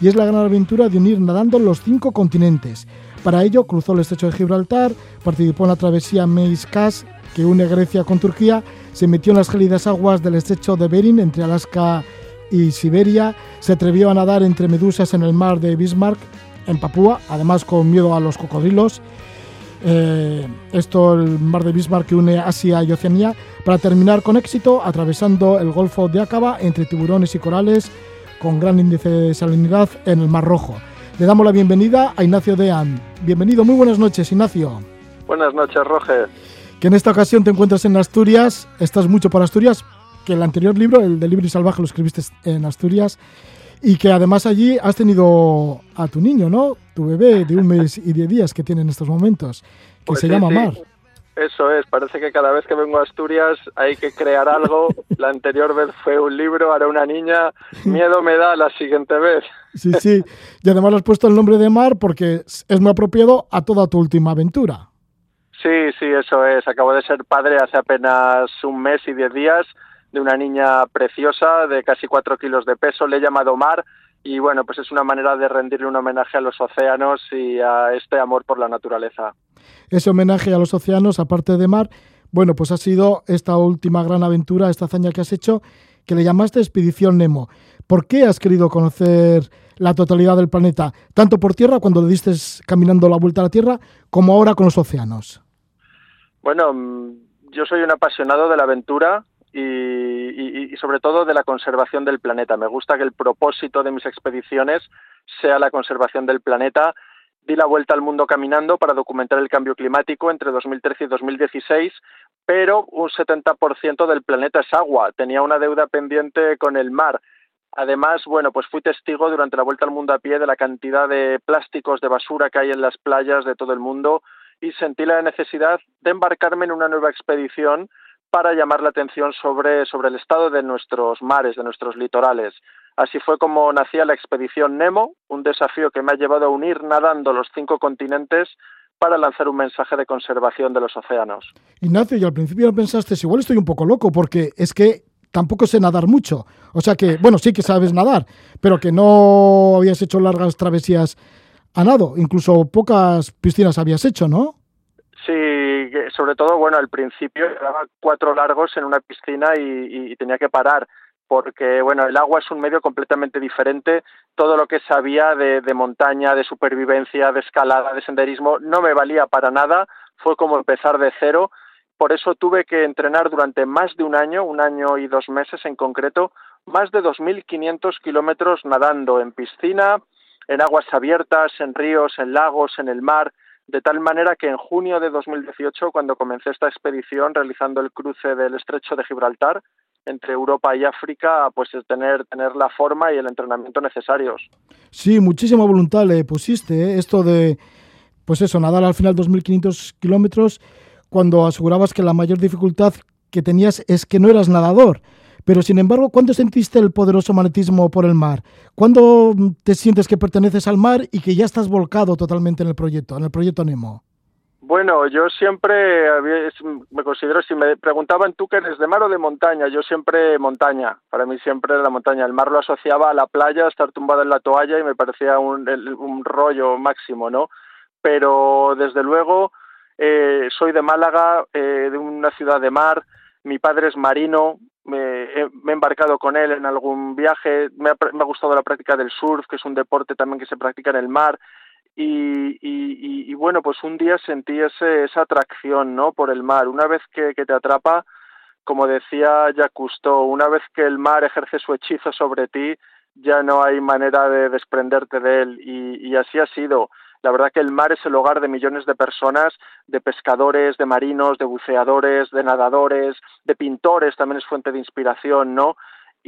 y es la gran aventura de unir nadando los cinco continentes. Para ello cruzó el estrecho de Gibraltar, participó en la travesía Meis Cas, que une Grecia con Turquía, se metió en las gélidas aguas del estrecho de Bering entre Alaska y Siberia, se atrevió a nadar entre medusas en el mar de Bismarck, en Papúa, además con miedo a los cocodrilos. Eh, esto el mar de Bismarck que une Asia y Oceanía, para terminar con éxito atravesando el Golfo de Aqaba entre tiburones y corales con gran índice de salinidad en el Mar Rojo. Le damos la bienvenida a Ignacio Dean. Bienvenido, muy buenas noches, Ignacio. Buenas noches, Roger. Que en esta ocasión te encuentras en Asturias, estás mucho por Asturias, que el anterior libro, el de Libre y Salvaje, lo escribiste en Asturias, y que además allí has tenido a tu niño, ¿no? Tu bebé de un mes y diez días que tiene en estos momentos, que Pues se sí, llama sí. Mar. Eso es, parece que cada vez que vengo a Asturias hay que crear algo. *laughs* La anterior vez fue un libro, ahora una niña. Miedo me da la siguiente vez. Sí, sí. Y además le has puesto el nombre de Mar porque es muy apropiado a toda tu última aventura. Sí, sí, eso es. Acabo de ser padre hace apenas un mes y diez días de una niña preciosa de casi cuatro kilos de peso. Le he llamado Mar y bueno, pues es una manera de rendirle un homenaje a los océanos y a este amor por la naturaleza. Ese homenaje a los océanos, aparte de Mar, bueno, pues ha sido esta última gran aventura, esta hazaña que has hecho, que le llamaste Expedición Nemo. ¿Por qué has querido conocer la totalidad del planeta, tanto por tierra, cuando le diste caminando la vuelta a la Tierra, como ahora con los océanos? Bueno, mm, yo soy un apasionado de la aventura y, y- sobre todo de la conservación del planeta. Me gusta que el propósito de mis expediciones sea la conservación del planeta. Di la vuelta al mundo caminando para documentar el cambio climático entre 2013 y 2016, pero un 70% del planeta es agua. Tenía una deuda pendiente con el mar. Además, bueno, pues fui testigo durante la vuelta al mundo a pie de la cantidad de plásticos de basura que hay en las playas de todo el mundo y sentí la necesidad de embarcarme en una nueva expedición para llamar la atención sobre, sobre el estado de nuestros mares, de nuestros litorales. Así fue como nacía la expedición Nemo, un desafío que me ha llevado a unir nadando los cinco continentes para lanzar un mensaje de conservación de los océanos. Ignacio, y al principio pensaste, igual estoy un poco loco, porque es que tampoco sé nadar mucho. O sea que, bueno, sí que sabes nadar, pero que no habías hecho largas travesías a nado. Incluso pocas piscinas habías hecho, ¿no? Sí, sobre todo, bueno, al principio llevaba cuatro largos en una piscina y- y tenía que parar porque, bueno, el agua es un medio completamente diferente. Todo lo que sabía de, de montaña, de supervivencia, de escalada, de senderismo, no me valía para nada. Fue como empezar de cero. Por eso tuve que entrenar durante más de un año, un año y dos meses en concreto, más de 2.500 kilómetros nadando en piscina, en aguas abiertas, en ríos, en lagos, en el mar, de tal manera que en junio de 2018, cuando comencé esta expedición realizando el cruce del estrecho de Gibraltar entre Europa y África, pues es tener, tener la forma y el entrenamiento necesarios. Sí, muchísima voluntad le pusiste. ¿eh? Esto de, pues eso, nadar al final 2.500 kilómetros, cuando asegurabas que la mayor dificultad que tenías es que no eras nadador. Pero sin embargo, ¿cuándo sentiste el poderoso magnetismo por el mar? ¿Cuándo te sientes que perteneces al mar y que ya estás volcado totalmente en el proyecto, en el proyecto Nemo? Bueno, yo siempre me considero, si me preguntaban tú que eres de mar o de montaña, yo siempre montaña. Para mí siempre la montaña. El mar lo asociaba a la playa, estar tumbado en la toalla y me parecía un rollo máximo, ¿no? Pero desde luego eh, soy de Málaga, eh, de una ciudad de mar. Mi padre es marino. Me, he- me embarcado con él en algún viaje. Me ha, me ha gustado la práctica del surf, que es un deporte también que se practica en el mar y, y- y- y, bueno, pues un día sentí ese, esa atracción, ¿no? Por el mar. Una vez que, que te atrapa, como decía Jacques una vez que el mar ejerce su hechizo sobre ti, ya no hay manera de desprenderte de él y, y así ha sido. La verdad que el mar es el hogar de millones de personas, de pescadores, de marinos, de buceadores, de nadadores, de pintores, también es fuente de inspiración, ¿no?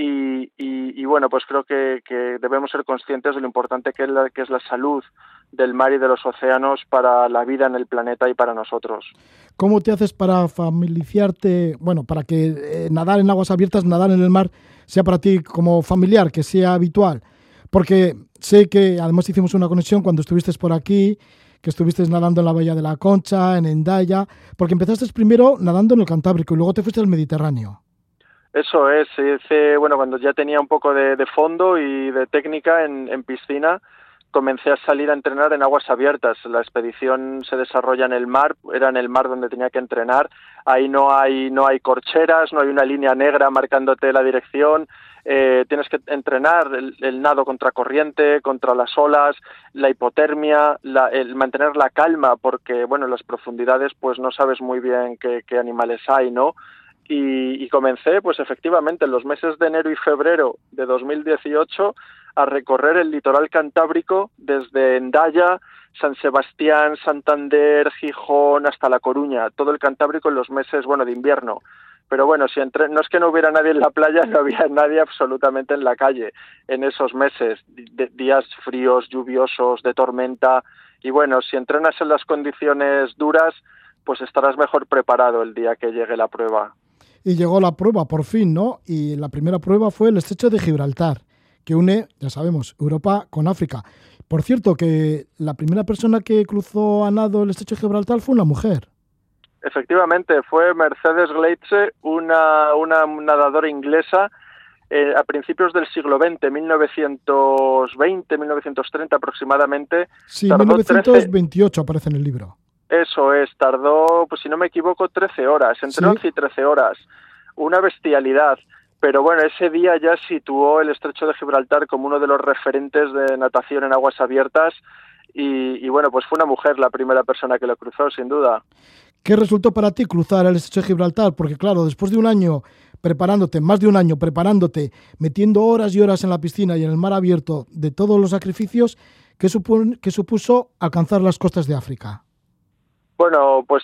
Y, y, bueno, pues creo que, que, debemos ser conscientes de lo importante que es, la, que es la salud del mar y de los océanos para la vida en el planeta y para nosotros. ¿Cómo te haces para familiarizarte, bueno, para que eh, nadar en aguas abiertas, nadar en el mar, sea para ti como familiar, que sea habitual? Porque sé que además hicimos una conexión cuando estuviste por aquí, que estuviste nadando en la Bahía de la Concha, en Endaya, porque empezaste primero nadando en el Cantábrico y luego te fuiste al Mediterráneo. Eso es, bueno, cuando ya tenía un poco de, fondo y de técnica en, piscina, comencé a salir a entrenar en aguas abiertas. La expedición se desarrolla en el mar, era en el mar donde tenía que entrenar. Ahí no hay, no hay corcheras, no hay una línea negra marcándote la dirección, eh, tienes que entrenar el, nado contra corriente, contra las olas, la hipotermia, el mantener la calma, porque bueno, en las profundidades pues no sabes muy bien qué, animales hay, ¿no? Y, y, comencé, pues efectivamente, en los meses de enero y febrero de 2018 a recorrer el litoral cantábrico desde Endaya, San Sebastián, Santander, Gijón hasta La Coruña, todo el Cantábrico en los meses, bueno, de invierno pero bueno, si entre, no es que no hubiera nadie en la playa, *laughs* no había nadie absolutamente en la calle en esos meses, días fríos, lluviosos, de tormenta, y bueno, si entrenas en las condiciones duras, pues estarás mejor preparado el día que llegue la prueba. Y llegó la prueba, por fin, ¿no? Y la primera prueba fue el estrecho de Gibraltar, que une, ya sabemos, Europa con África. Por cierto, que la primera persona que cruzó a nado el estrecho de Gibraltar fue una mujer. Efectivamente, fue Mercedes Gleitze, una, una nadadora inglesa eh, a principios del siglo XX, 1920, 1930 aproximadamente. Sí, 1928 aparece en el libro. Eso es, tardó, pues si no me equivoco, 13 horas, entre 11 y 13 horas. Una bestialidad. Pero bueno, ese día ya situó el estrecho de Gibraltar como uno de los referentes de natación en aguas abiertas y, y, bueno, pues fue una mujer la primera persona que lo cruzó, sin duda. ¿Qué resultó para ti cruzar el estrecho de Gibraltar? Porque claro, después de un año preparándote, más de un año preparándote, metiendo horas y horas en la piscina y en el mar abierto de todos los sacrificios, ¿qué, qué supuso alcanzar las costas de África? Bueno, pues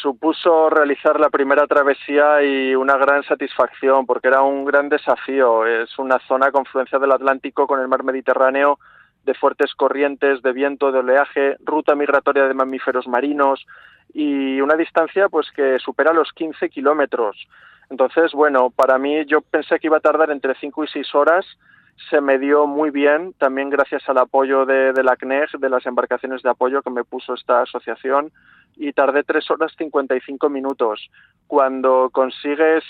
supuso realizar la primera travesía y una gran satisfacción porque era un gran desafío. Es una zona confluencia del Atlántico con el mar Mediterráneo de fuertes corrientes de viento, de oleaje, ruta migratoria de mamíferos marinos, y una distancia pues que supera los 15 kilómetros. Entonces, bueno, para mí yo pensé que iba a tardar entre 5 y 6 horas, se me dio muy bien, también gracias al apoyo de, de la CNEG, de las embarcaciones de apoyo que me puso esta asociación, y tardé 3 horas 55 minutos. Cuando consigues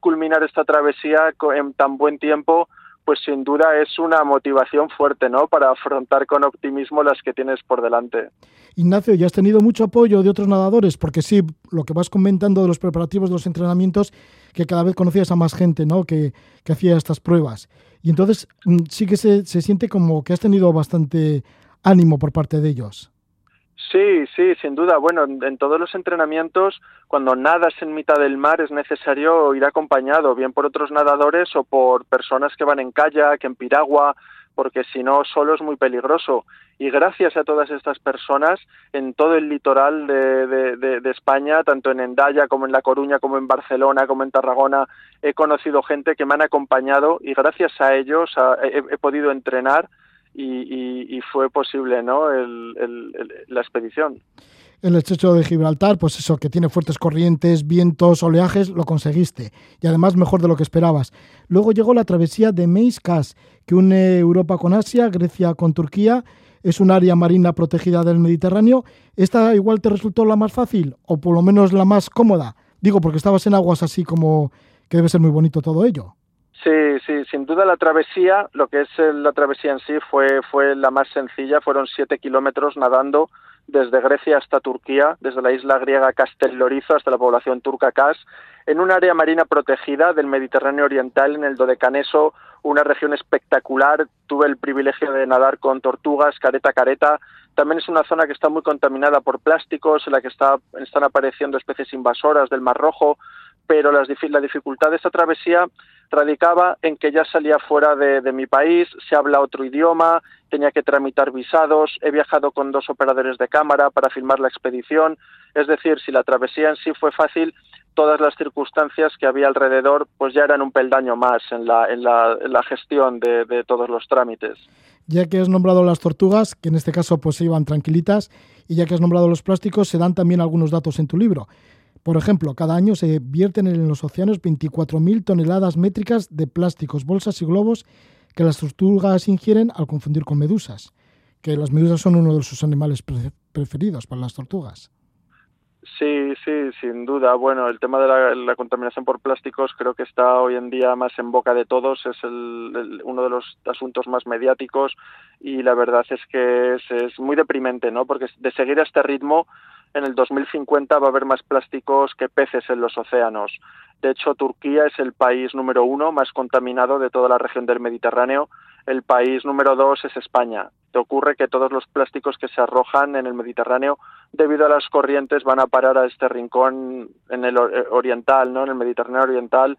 culminar esta travesía en tan buen tiempo, pues sin duda es una motivación fuerte, ¿no? Para afrontar con optimismo las que tienes por delante. Ignacio, ¿ya has tenido mucho apoyo de otros nadadores? Porque sí, lo que vas comentando de los preparativos de los entrenamientos, que cada vez conocías a más gente, ¿no? Que, que hacía estas pruebas. Y entonces mm, sí que se, se siente como que has tenido bastante ánimo por parte de ellos. Sí, sí, sin duda. Bueno, en, todos los entrenamientos, cuando nadas en mitad del mar, es necesario ir acompañado, bien por otros nadadores o por personas que van en kayak, en piragua, porque si no, solo es muy peligroso. Y gracias a todas estas personas, en todo el litoral de, de, España, tanto en Endaya como en La Coruña, como en Barcelona, como en Tarragona, he conocido gente que me han acompañado y gracias a ellos he podido entrenar y, fue posible ¿no? la expedición. El estrecho de Gibraltar, pues eso, que tiene fuertes corrientes, vientos, oleajes, lo conseguiste. Y además mejor de lo que esperabas. Luego llegó la travesía de Meis que une Europa con Asia, Grecia con Turquía. Es un área marina protegida del Mediterráneo. ¿Esta igual te resultó la más fácil o por lo menos la más cómoda? Digo, porque estabas en aguas así como que debe ser muy bonito todo ello. Sí, sí, sin duda la travesía, lo que es la travesía en sí fue, fue la más sencilla, fueron siete kilómetros nadando desde Grecia hasta Turquía, desde la isla griega Castellorizo hasta la población turca Kas, en un área marina protegida del Mediterráneo Oriental, en el Dodecaneso, una región espectacular. Tuve el privilegio de nadar con tortugas, careta careta. También es una zona que está muy contaminada por plásticos, en la que está, están apareciendo especies invasoras del Mar Rojo, pero las, la dificultad de esta travesía radicaba en que ya salía fuera de, mi país, se habla otro idioma, tenía que tramitar visados, he viajado con dos operadores de cámara para filmar la expedición, es decir, si la travesía en sí fue fácil, todas las circunstancias que había alrededor pues ya eran un peldaño más en la, en la, la gestión de, de, todos los trámites. Ya que has nombrado las tortugas, que en este caso pues se iban tranquilitas, y ya que has nombrado los plásticos, se dan también algunos datos en tu libro. Por ejemplo, cada año se vierten en los océanos 24.000 toneladas métricas de plásticos, bolsas y globos que las tortugas ingieren al confundir con medusas, que las medusas son uno de sus animales preferidos para las tortugas. Sí, sí, sin duda. Bueno, el tema de la, contaminación por plásticos creo que está hoy en día más en boca de todos, es uno de los asuntos más mediáticos y la verdad es que es, es muy deprimente, ¿no? Porque de seguir a este ritmo en el 2050 va a haber más plásticos que peces en los océanos. De hecho, Turquía es el país número uno más contaminado de toda la región del Mediterráneo. El país número dos es España. Te ocurre que todos los plásticos que se arrojan en el Mediterráneo, debido a las corrientes, van a parar a este rincón en el oriental, ¿no? En el Mediterráneo oriental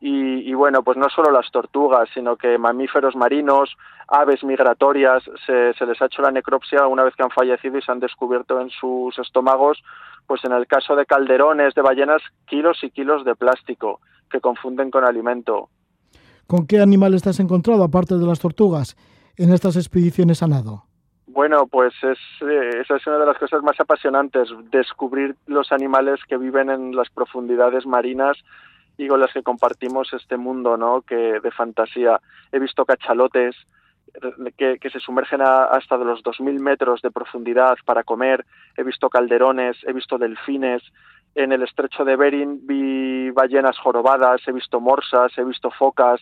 y, bueno, pues no solo las tortugas, sino que mamíferos marinos, aves migratorias, se, se, les ha hecho la necropsia una vez que han fallecido y se han descubierto en sus estómagos, pues en el caso de calderones, de ballenas, kilos y kilos de plástico que confunden con alimento. ¿Con qué animales te has encontrado, aparte de las tortugas, en estas expediciones a nado? Bueno, pues es, eh, esa es una de las cosas más apasionantes, descubrir los animales que viven en las profundidades marinas y con las que compartimos este mundo ¿no? que de fantasía. He visto cachalotes que, que se sumergen hasta de los 2.000 metros de profundidad para comer, he visto calderones, he visto delfines, en el estrecho de Bering vi ballenas jorobadas, he visto morsas, he visto focas,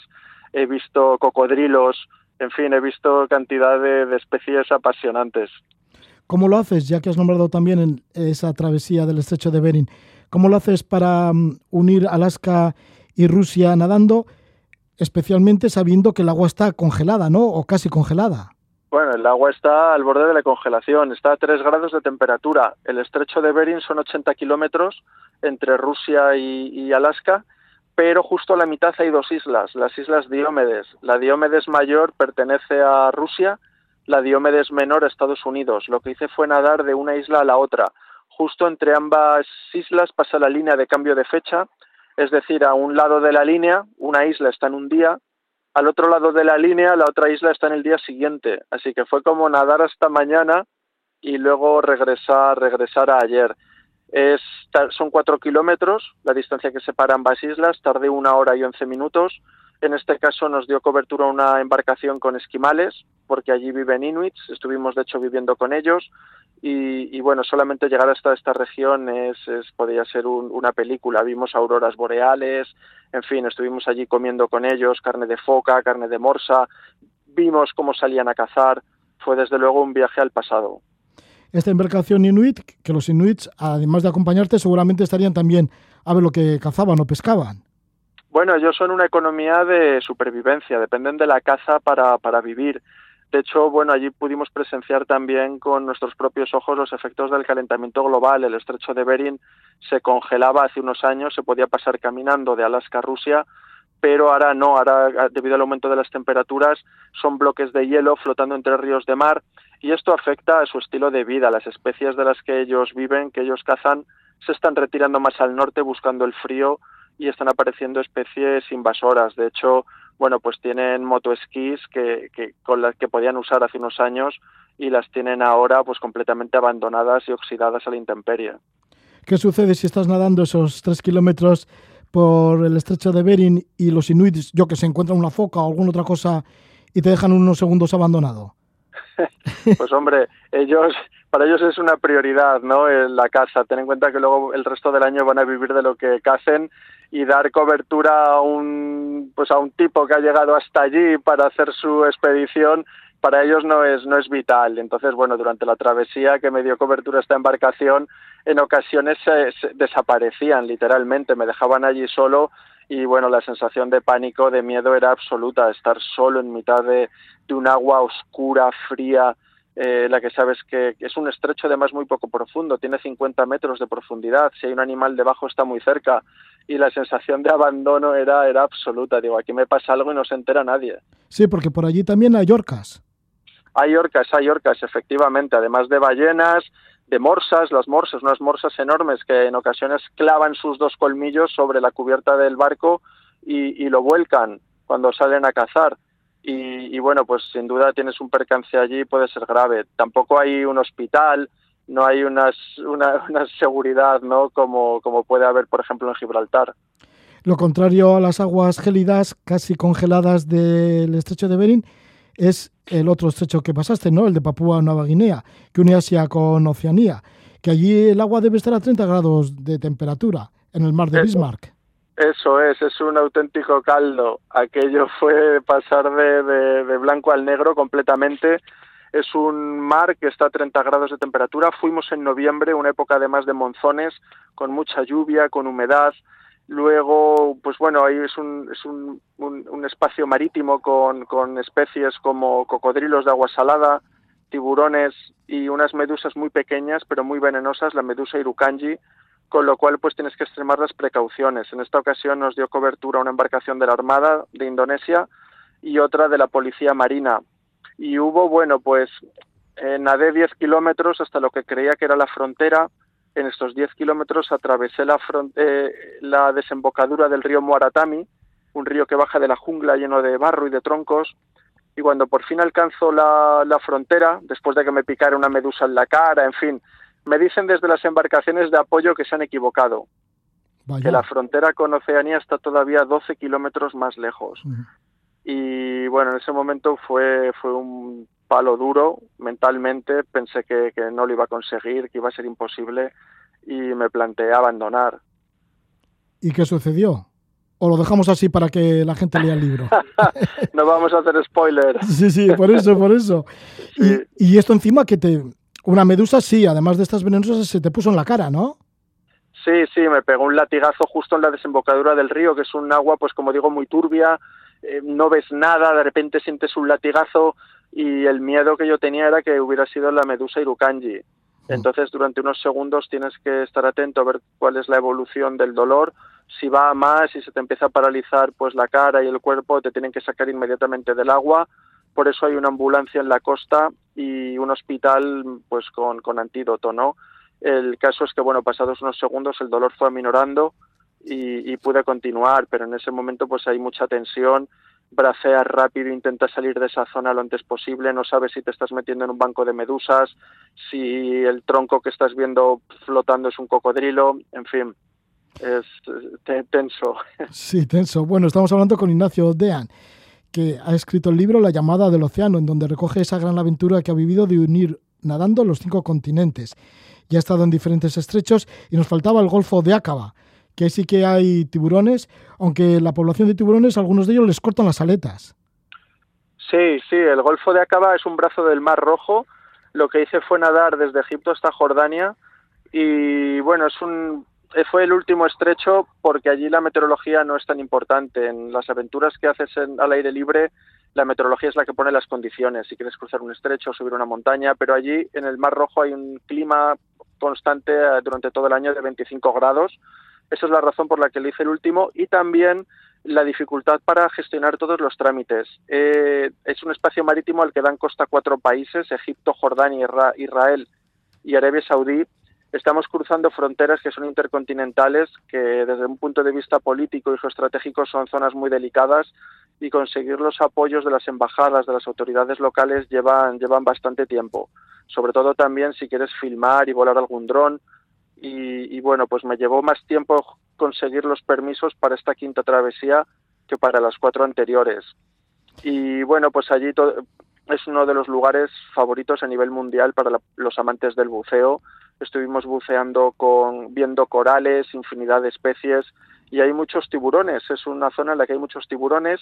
he visto cocodrilos, en fin, he visto cantidad de, de especies apasionantes. ¿Cómo lo haces, ya que has nombrado también en esa travesía del estrecho de Bering? ¿Cómo lo haces para mm, unir Alaska y Rusia nadando, especialmente sabiendo que el agua está congelada, ¿no? O casi congelada. Bueno, el agua está al borde de la congelación, está a 3 grados de temperatura. El estrecho de Bering son 80 kilómetros entre Rusia y, Alaska, pero justo a la mitad hay dos islas, las islas Diomedes. La Diomedes mayor pertenece a Rusia, la Diomedes menor a Estados Unidos. Lo que hice fue nadar de una isla a la otra justo entre ambas islas pasa la línea de cambio de fecha, es decir, a un lado de la línea una isla está en un día, al otro lado de la línea la otra isla está en el día siguiente, así que fue como nadar hasta mañana y luego regresar, regresar a ayer. Es, son cuatro kilómetros la distancia que separa ambas islas, tardé una hora y once minutos. En este caso nos dio cobertura una embarcación con esquimales, porque allí viven inuits, estuvimos de hecho viviendo con ellos. Y, bueno, solamente llegar hasta esta región es, podría ser una película. Vimos auroras boreales, en fin, estuvimos allí comiendo con ellos carne de foca, carne de morsa, vimos cómo salían a cazar. Fue desde luego un viaje al pasado. Esta embarcación inuit, que los inuits, además de acompañarte, seguramente estarían también a ver lo que cazaban o pescaban. Bueno, ellos son una economía de supervivencia, dependen de la caza para, para vivir. De hecho, bueno, allí pudimos presenciar también con nuestros propios ojos los efectos del calentamiento global. El estrecho de Bering se congelaba hace unos años, se podía pasar caminando de Alaska a Rusia, pero ahora no, ahora debido al aumento de las temperaturas son bloques de hielo flotando entre ríos de mar y esto afecta a su estilo de vida. Las especies de las que ellos viven, que ellos cazan, se están retirando más al norte buscando el frío y están apareciendo especies invasoras. De hecho, bueno, pues tienen motoesquís que, que, con las que podían usar hace unos años y las tienen ahora pues completamente abandonadas y oxidadas a la intemperie. ¿Qué sucede si estás nadando esos tres kilómetros por el estrecho de Bering y los inuits, yo que se encuentran una foca o alguna otra cosa y te dejan unos segundos abandonado? *laughs* pues hombre, ellos, para ellos es una prioridad, ¿no? La caza. Ten en cuenta que luego el resto del año van a vivir de lo que cacen y dar cobertura a un pues a un tipo que ha llegado hasta allí para hacer su expedición para ellos no es no es vital entonces bueno durante la travesía que me dio cobertura esta embarcación en ocasiones se, desaparecían literalmente me dejaban allí solo y bueno la sensación de pánico de miedo era absoluta estar solo en mitad de, de un agua oscura fría eh, la que sabes que es un estrecho además muy poco profundo, tiene 50 metros de profundidad, si hay un animal debajo está muy cerca y la sensación de abandono era, era absoluta. Digo, aquí me pasa algo y no se entera nadie. Sí, porque por allí también hay orcas. Hay orcas, hay orcas, efectivamente, además de ballenas, de morsas, las morsas, unas morsas enormes que en ocasiones clavan sus dos colmillos sobre la cubierta del barco y, y lo vuelcan cuando salen a cazar. Y, y, bueno, pues sin duda tienes un percance allí, puede ser grave. Tampoco hay un hospital, no hay unas, una, *laughs* una, seguridad ¿no? como, como puede haber, por ejemplo, en Gibraltar. Lo contrario a las aguas gélidas, casi congeladas del estrecho de Bering, es el otro estrecho que pasaste, ¿no? El de Papúa Nueva Guinea, que une Asia con Oceanía, que allí el agua debe estar a 30 grados de temperatura en el mar de. Bismarck. Eso es, es un auténtico caldo. Aquello *laughs* fue pasar de, de, blanco al negro completamente es un mar que está a 30 grados de temperatura. Fuimos en noviembre, una época además de monzones, con mucha lluvia, con humedad. Luego, pues bueno, ahí es un, es un, un, un espacio marítimo con, con especies como cocodrilos de agua salada, tiburones y unas medusas muy pequeñas pero muy venenosas, la medusa irukanji, con lo cual pues tienes que extremar las precauciones. En esta ocasión nos dio cobertura una embarcación de la Armada de Indonesia y otra de la Policía Marina, y hubo, bueno, pues nadé 10 kilómetros hasta lo que creía que era la frontera. En estos 10 kilómetros atravesé la, eh, la desembocadura del río Muaratami, un río que baja de la jungla lleno de barro y de troncos. Y cuando por fin alcanzo la, la frontera, después de que me picara una medusa en la cara, en fin, me dicen desde las embarcaciones de apoyo que se han equivocado. Vaya. Que la frontera con Oceanía está todavía 12 kilómetros más lejos. Uh -huh y bueno, en ese momento fue, fue un palo duro mentalmente, pensé que, que, no lo iba a conseguir, que iba a ser imposible y me planteé abandonar. ¿Y qué sucedió? ¿O lo dejamos así para que la gente lea el libro? *laughs* no vamos a hacer spoiler. sí, sí, por eso, por eso. *laughs* Sí. Y, y, esto encima que te... Una medusa, sí, además de estas venenosas, se te puso en la cara, ¿no? Sí, sí, me pegó un latigazo justo en la desembocadura del río, que es un agua, pues como digo, muy turbia, eh, no ves nada, de repente sientes un latigazo y el miedo que yo tenía era que hubiera sido la medusa irukanji. Entonces, durante unos segundos tienes que estar atento a ver cuál es la evolución del dolor. Si va a más y se te empieza a paralizar pues la cara y el cuerpo, te tienen que sacar inmediatamente del agua. Por eso hay una ambulancia en la costa y un hospital pues con, antídoto, ¿no? El caso es que, bueno, pasados unos segundos el dolor fue aminorando y, pude continuar, pero en ese momento pues hay mucha tensión, braceas rápido, intentas salir de esa zona lo antes posible, no sabes si te estás metiendo en un banco de medusas, si el tronco que estás viendo flotando es un cocodrilo, en fin, es tenso. Sí, tenso. Bueno, estamos hablando con Ignacio Dean, que ha escrito el libro La llamada del océano, en donde recoge esa gran aventura que ha vivido de unir nadando los cinco continentes. Ya ha estado en diferentes estrechos y nos faltaba el Golfo de Áqaba, que sí que hay tiburones, aunque la población de tiburones, algunos de ellos les cortan las aletas. Sí, sí, el Golfo de Aqaba es un brazo del Mar Rojo. Lo que hice fue nadar desde Egipto hasta Jordania y bueno, es un fue el último estrecho porque allí la meteorología no es tan importante. En las aventuras que haces en, al aire libre, la meteorología es la que pone las condiciones. Si quieres cruzar un estrecho o subir una montaña, pero allí en el Mar Rojo hay un clima constante eh, durante todo el año de 25 grados esa es la razón por la que le hice el último y también la dificultad para gestionar todos los trámites. Eh, es un espacio marítimo al que dan costa cuatro países, Egipto, Jordania, Israel y Arabia Saudí. Estamos cruzando fronteras que son intercontinentales, que desde un punto de vista político y geoestratégico son zonas muy delicadas y conseguir los apoyos de las embajadas, de las autoridades locales llevan, llevan bastante tiempo. Sobre todo también si quieres filmar y volar algún dron, y, bueno, pues me llevó más tiempo conseguir los permisos para esta quinta travesía que para las cuatro anteriores. Y bueno, pues allí es uno de los lugares favoritos a nivel mundial para los amantes del buceo. Estuvimos buceando con viendo corales, infinidad de especies y hay muchos tiburones. Es una zona en la que hay muchos tiburones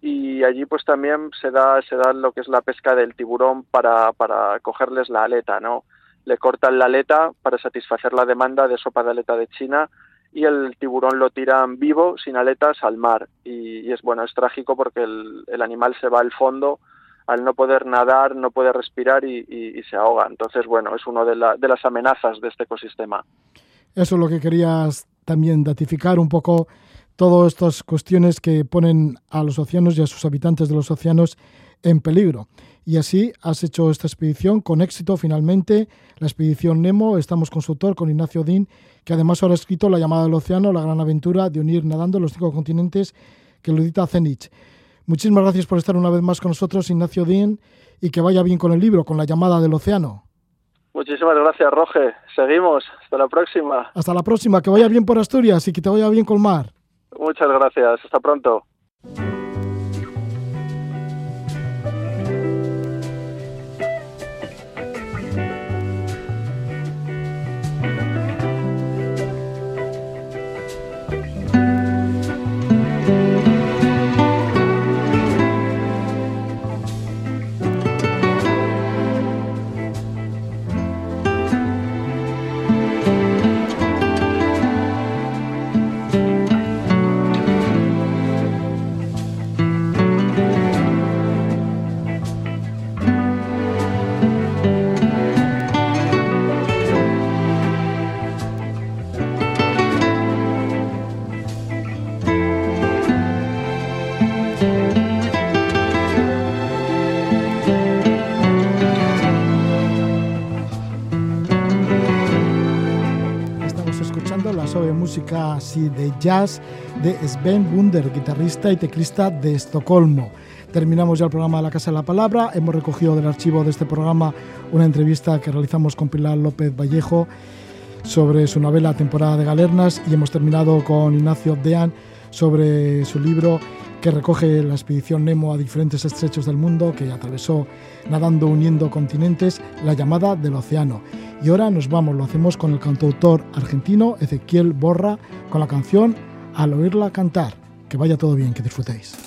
y allí pues también se da se da lo que es la pesca del tiburón para para cogerles la aleta, ¿no? le cortan la aleta para satisfacer la demanda de sopa de aleta de China y el tiburón lo tiran vivo, sin aletas, al mar. Y, es bueno, es trágico porque el, animal se va al fondo, al no poder nadar, no puede respirar y, se ahoga. Entonces, bueno, es una de, la, de las amenazas de este ecosistema. Eso es lo que querías también datificar un poco todas estas cuestiones que ponen a los océanos y a sus habitantes de los océanos en peligro. Y así has hecho esta expedición con éxito finalmente, la expedición Nemo. Estamos con su autor, con Ignacio Din, que además ahora ha escrito La llamada del océano, la gran aventura de unir nadando los cinco continentes que lo edita Zenich. Muchísimas gracias por estar una vez más con nosotros, Ignacio Din, y que vaya bien con el libro, con la llamada del océano. Muchísimas gracias, Roge. Seguimos. Hasta la próxima. Hasta la próxima. Que vaya bien por Asturias y que te vaya bien con mar. Muchas gracias. Hasta pronto. Música así de jazz de Sven Wunder, guitarrista y teclista de Estocolmo. Terminamos ya el programa de la Casa de la Palabra. Hemos recogido del archivo de este programa una entrevista que realizamos con Pilar López Vallejo sobre su novela Temporada de Galernas y hemos terminado con Ignacio Dean sobre su libro que recoge la expedición Nemo a diferentes estrechos del mundo que atravesó nadando uniendo continentes, la llamada del océano. Y ahora nos vamos, lo hacemos con el cantautor argentino Ezequiel Borra con la canción Al oírla cantar. Que vaya todo bien, que disfrutéis.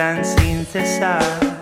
Cantan sin cesar